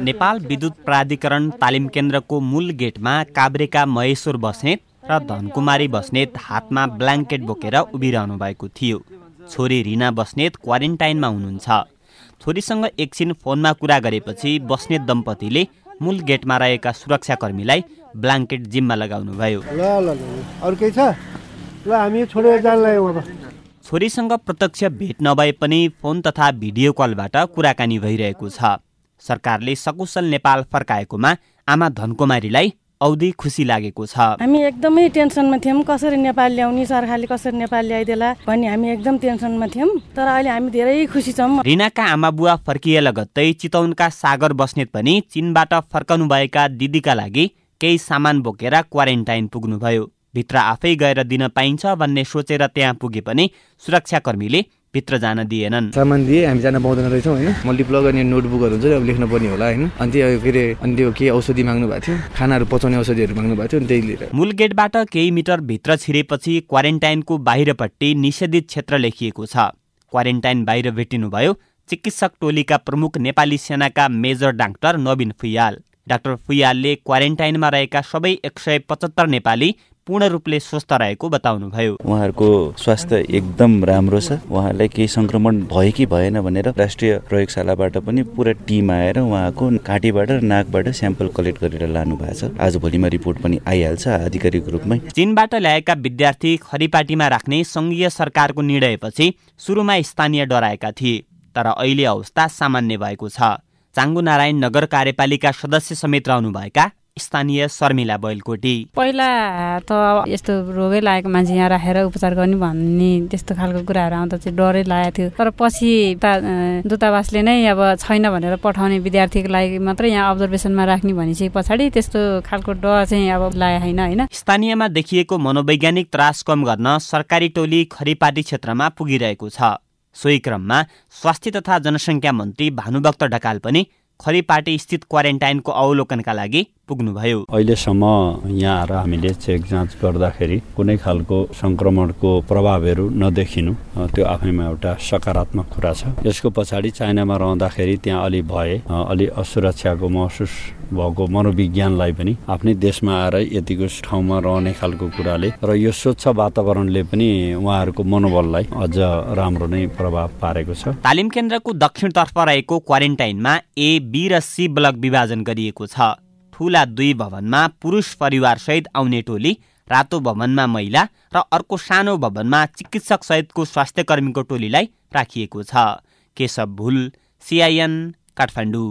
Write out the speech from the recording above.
नेपाल विद्युत प्राधिकरण तालिम केन्द्रको मूल गेटमा काभ्रेका महेश्वर बस्नेत र धनकुमारी बस्नेत हातमा ब्ल्याङ्केट बोकेर उभिरहनु भएको थियो। छोरी रिना बस्नेत क्वारेन्टाइनमा हुनुहुन्छ। छोरीसँग एकछिन फोनमा कुरा गरेपछि बस्नेत दम्पतिले मूल गेटमा रहेका सुरक्षाकर्मीलाई ब्ल्याङ्केट जिम्मा लगाउनुभयो। ल ल ल अरू केही छ? ल हामी छोडेर छोरीसँग प्रत्यक्ष भेट नभए पनि फोन तथा भिडियो कलबाट कुराकानी भइरहेको छ। सरकारले सकुशल नेपाल फर्काएकोमा आमा धनकुमारीलाई औधी खुसी लागेको छ। हामी एकदमै टेन्सनमा थियौँ कसरी नेपाल ल्याउने सरकारले कसरी नेपाल ल्याइदेला भन्ने हामी एकदम टेन्सनमा थियौँ। तर अहिले हामी धेरै खुसी छौँ। रिनाका आमा बुवा फर्किए लगत्तै चितौनका सागर बस्नेत पनि चीनबाट फर्कनुभएका दिदीका लागि केही सामान बोकेर क्वारेन्टाइन पुग्नुभयो। भित्र आफै गएर दिन पाइन्छ भन्ने सोचेर त्यहाँ पुगे पनि सुरक्षाकर्मीले भित्र जान दिएनन्। सामान दिए हामी जान पाउँदैन रहेछौँ होइन मल्टिप्लग अनि नोटबुकहरू हुन्छ नि अब लेख्नु पर्ने होला होइन? अनि त्यो के अरे अनि त्यो केही औषधि माग्नु भएको थियो। खानाहरू पचाउने औषधिहरू माग्नु भएको थियो अनि त्यही लिएर। मूल गेटबाट केही मिटर भित्र छिरेपछि क्वारेन्टाइनको बाहिरपट्टि निषेधित क्षेत्र लेखिएको छ। क्वारेन्टाइन बाहिर भेटिनुभयो चिकित्सक टोलीका प्रमुख नेपाली सेनाका major doctor Navin Phuyal doctor फुयालले क्वारेन्टाइनमा रहेका सबै एक सय पचहत्तर नेपाली पूर्ण रूपले स्वस्थ रहेको बताउनुभयो। उहाँहरूको स्वास्थ्य एकदम राम्रो छ। उहाँलाई केही संक्रमण भयो कि भएन भनेर राष्ट्रिय प्रयोगशालाबाट पनि पुरा टिम आएर उहाँको घाँटीबाट र नाकबाट स्याम्पल कलेक्ट गरेर लानु भएको छ। आज भोलिमा रिपोर्ट पनि आइहाल्छ आधिकारिक रूपमै। चीनबाट ल्याएका विद्यार्थी खरिपाटीमा राख्ने सङ्घीय सरकारको निर्णयपछि सुरुमा स्थानीय डराएका थिए। तर अहिले अवस्था सामान्य भएको छ। चाङ्गु नारायण नगर कार्यपालिका सदस्य समेत रहनुभएका स्थानीय शर्मिला बैलकोटी। पहिला त यस्तो रोगै लागेको मान्छे यहाँ राखेर उपचार गर्ने भन्ने त्यस्तो खालको कुराहरू आउँदा चाहिँ डरै लागेको थियो। तर पछि त दूतावासले नै अब छैन भनेर पठाउने विद्यार्थीको लागि मात्रै यहाँ अब्जर्भेसनमा राख्ने भनिसके पछाडि त्यस्तो खालको डर चाहिँ अब लागेको छैन होइन? स्थानीयमा देखिएको मनोवैज्ञानिक त्रास कम गर्न सरकारी टोली खरिपाटी क्षेत्रमा पुगिरहेको छ। सोही क्रममा स्वास्थ्य तथा जनसङ्ख्या मन्त्री भानुभक्त ढकाल पनि खरिपाटी स्थित क्वारेन्टाइनको अवलोकनका लागि पुग्नुभयो। अहिलेसम्म यहाँ आएर हामीले चेक जाँच गर्दाखेरि कुनै खालको सङ्क्रमणको प्रभावहरू नदेखिनु। त्यो आफैमा एउटा सकारात्मक कुरा छ। यसको पछाडि चाइनामा रहँदाखेरि त्यहाँ अलि भए अलि असुरक्षाको महसुस भएको मनोविज्ञानलाई पनि आफ्नै देशमा आएर यतिको ठाउँमा रहने खालको कुराले र यो स्वच्छ वातावरणले पनि उहाँहरूको मनोबललाई अझ राम्रो नै प्रभाव पारेको छ। तालिम केन्द्रको दक्षिणतर्फ रहेको क्वारेन्टाइनमा ए बी र सी ब्लक विभाजन गरिएको छ। ठुला दुई भवनमा पुरुष परिवारसहित आउने टोली रातो भवनमा महिला र अर्को सानो भवनमा चिकित्सक सहितको स्वास्थ्य कर्मीको टोलीलाई राखिएको छ। केशव भुल सिआइएन काठमाडौँ।